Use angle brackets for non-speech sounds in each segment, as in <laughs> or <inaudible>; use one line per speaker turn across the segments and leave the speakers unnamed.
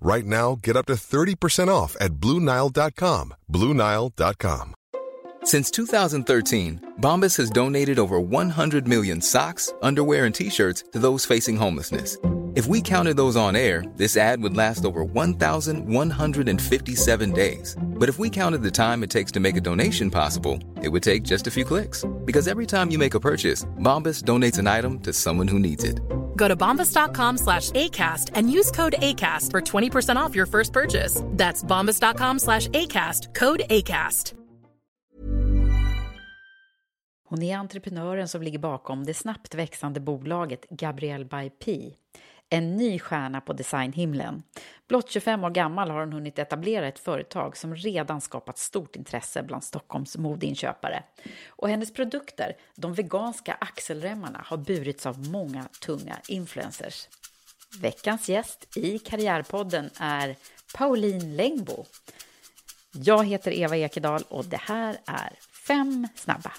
Right now, get up to 30% off at BlueNile.com. BlueNile.com.
Since 2013, Bombas has donated over 100 million socks, underwear, and t shirts to those facing homelessness. If we counted those on air, this ad would last over 1,157 days. But if we counted the time it takes to make a donation possible, it would take just a few clicks. Because every time you make a purchase, Bombas donates an item to someone who needs it.
Go to bombas.com slash ACAST and use code ACAST for 20% off your first purchase. That's bombas.com slash ACAST, code ACAST.
Hon är entreprenören som ligger bakom det snabbt växande bolaget Gabrielle by P. En ny stjärna på designhimlen. Blott 25 år gammal har hon hunnit etablera ett företag som redan skapat stort intresse bland Stockholms modeinköpare. Och hennes produkter, de veganska axelremmarna, har burits av många tunga influencers. Veckans gäst i Karriärpodden är Pauline Längbo. Jag heter Eva Ekedal och det här är Fem snabba.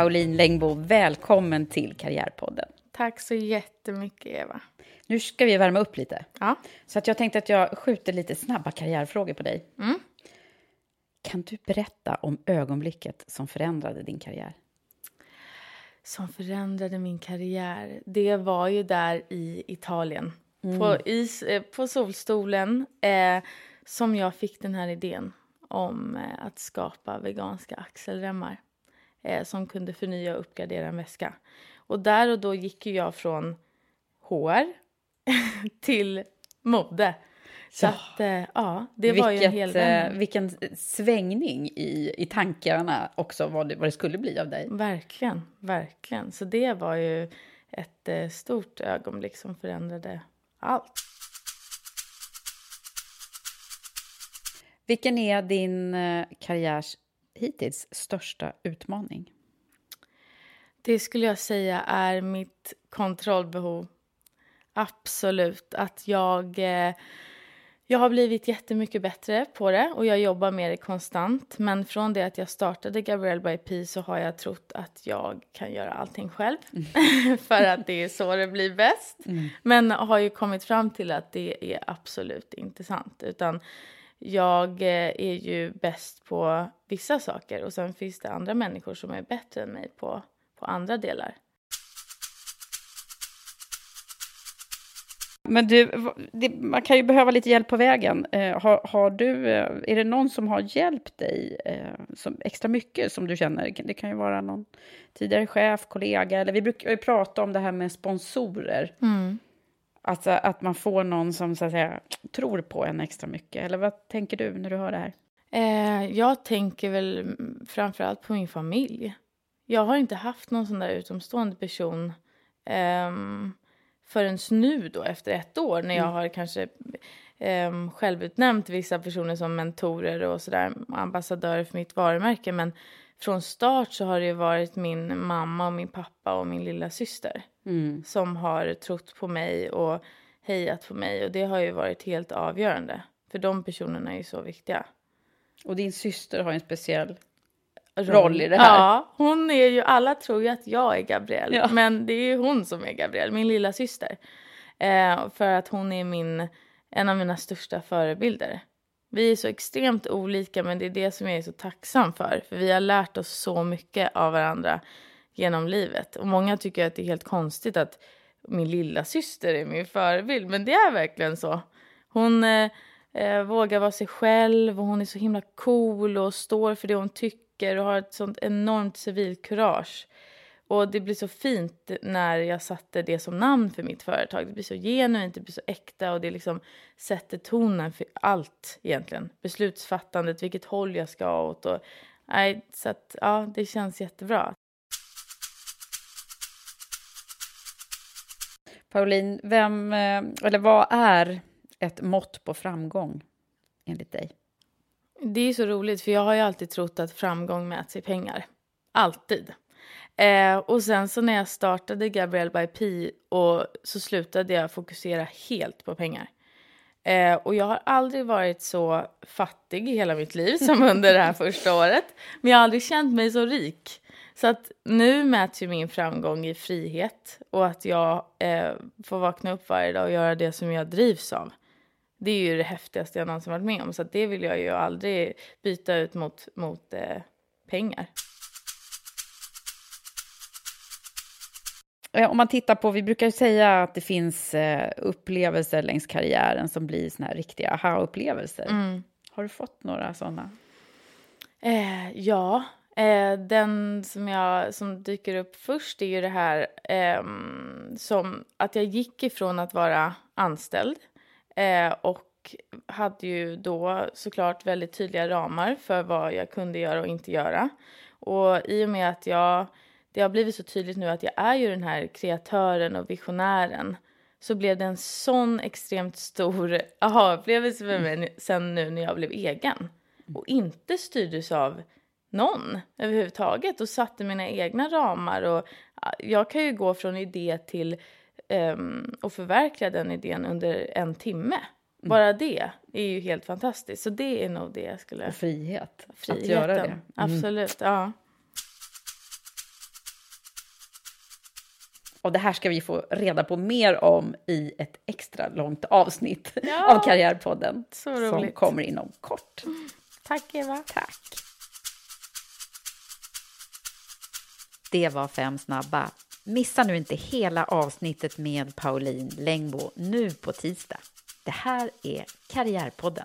Pauline Längbo, välkommen till Karriärpodden.
Tack så jättemycket, Eva.
Nu ska vi värma upp lite.
Ja.
Så att jag tänkte att jag skjuter lite snabba karriärfrågor på dig.
Mm.
Kan du berätta om ögonblicket som förändrade din karriär?
Som förändrade min karriär, det var ju där i Italien.
Mm.
På, is, eh, på solstolen eh, som jag fick den här idén om eh, att skapa veganska axelremmar eh, som kunde förnya och uppgradera en väska. Och där och då gick ju jag från HR <laughs> till mode. Så
Ja.
att, eh, ja, det
Vilket,
var ju en hel
eh. Vilken svängning i, i tankarna också, vad det, vad det skulle bli av dig.
Verkligen, verkligen. Så det var ju ett eh, stort ögonblick som förändrade allt.
Vilken är din karriärs hittills största utmaning?
Det skulle jag säga är mitt kontrollbehov. Absolut. Att jag, eh, jag har blivit jättemycket bättre på det och jag jobbar med det konstant. Men från det att jag startade Gabrielle by P så har jag trott att jag kan göra allting själv. <laughs> För att det är så det blir bäst. Men har ju kommit fram till att det är absolut inte sant. Utan jag eh, är ju bäst på vissa saker och sen finns det andra människor som är bättre än mig på, på andra delar.
Men du, det, man kan ju behöva lite hjälp på vägen. Eh, har, har du, eh, är det någon som har hjälpt dig eh, som, extra mycket som du känner? Det kan ju vara någon tidigare chef, kollega, eller vi brukar ju prata om det här med sponsorer. Alltså att man får någon som så att säga, tror på en extra mycket. Eller vad tänker du när du hör det här?
Eh, jag tänker väl mm, framförallt på min familj. Jag har inte haft någon sån där utomstående person ehm, förrän nu då efter ett år när jag har kanske ehm, självutnämnt vissa personer som mentorer och sådär, ambassadörer för mitt varumärke. Men från start så har det varit min mamma och min pappa och min lilla syster som har trott på mig och hejat på mig och det har ju varit helt avgörande. För de personerna är ju så viktiga.
Och din syster har en speciell roll i det här.
Ja, hon är ju, alla tror ju att jag är Gabrielle,
Ja.
men det är ju hon som är Gabrielle, min lilla syster. Eh, för att hon är min, en av mina största förebilder. Vi är så extremt olika, men det är det som jag är så tacksam för. För vi har lärt oss så mycket av varandra genom livet. Och många tycker att det är helt konstigt att min lilla syster är min förebild, men det är verkligen så. Hon eh, eh, vågar vara sig själv och hon är så himla cool och står för det hon tycker och har ett sånt enormt civilkurage. Och det blir så fint när jag satte det som namn för mitt företag. Det blir så genuint, det blir så äkta och det liksom sätter tonen för allt egentligen. Beslutsfattandet, vilket håll jag ska åt och nej, så att ja, det känns jättebra.
Pauline, vem, eh, eller vad är ett mått på framgång enligt dig?
Det är så roligt, för jag har ju alltid trott att framgång mäts i pengar. Alltid. Eh, och sen så när jag startade Gabrielle by P och så slutade jag fokusera helt på pengar. Eh, och jag har aldrig varit så fattig i hela mitt liv som under det här första året. Men jag har aldrig känt mig så rik. Så att nu mäts ju min framgång i frihet och att jag eh, får vakna upp varje dag och göra det som jag drivs av. Det är ju det häftigaste jag någonsin varit med om. Så det vill jag ju aldrig byta ut mot, mot eh, pengar.
Om man tittar på, vi brukar säga att det finns eh, upplevelser längs karriären som blir såna här riktiga aha-upplevelser. Mm. Har du fått några sådana?
Eh, ja, eh, den som, jag, som dyker upp först är ju det här eh, som att jag gick ifrån att vara anställd eh, och hade ju då såklart väldigt tydliga ramar för vad jag kunde göra och inte göra. Och i och med att jag det har blivit så tydligt nu att jag är ju den här kreatören och visionären så blev det en sån extremt stor aha-upplevelse för mig sen nu när jag blev egen och inte styrdes av någon överhuvudtaget och satte mina egna ramar och jag kan ju gå från idé till um, förverkliga den idén under en timme. Mm. Bara det är ju helt fantastiskt. Så det är nog det jag skulle...
Och frihet.
Friheten. Att göra det. Mm. Absolut, ja.
Och det här ska vi få reda på mer om i ett extra långt avsnitt ja, av Karriärpodden. Som kommer inom kort.
Tack Eva.
Tack. Det var fem snabba. Missa nu inte hela avsnittet med Pauline Längbo nu på tisdag. Det här är Karriärpodden.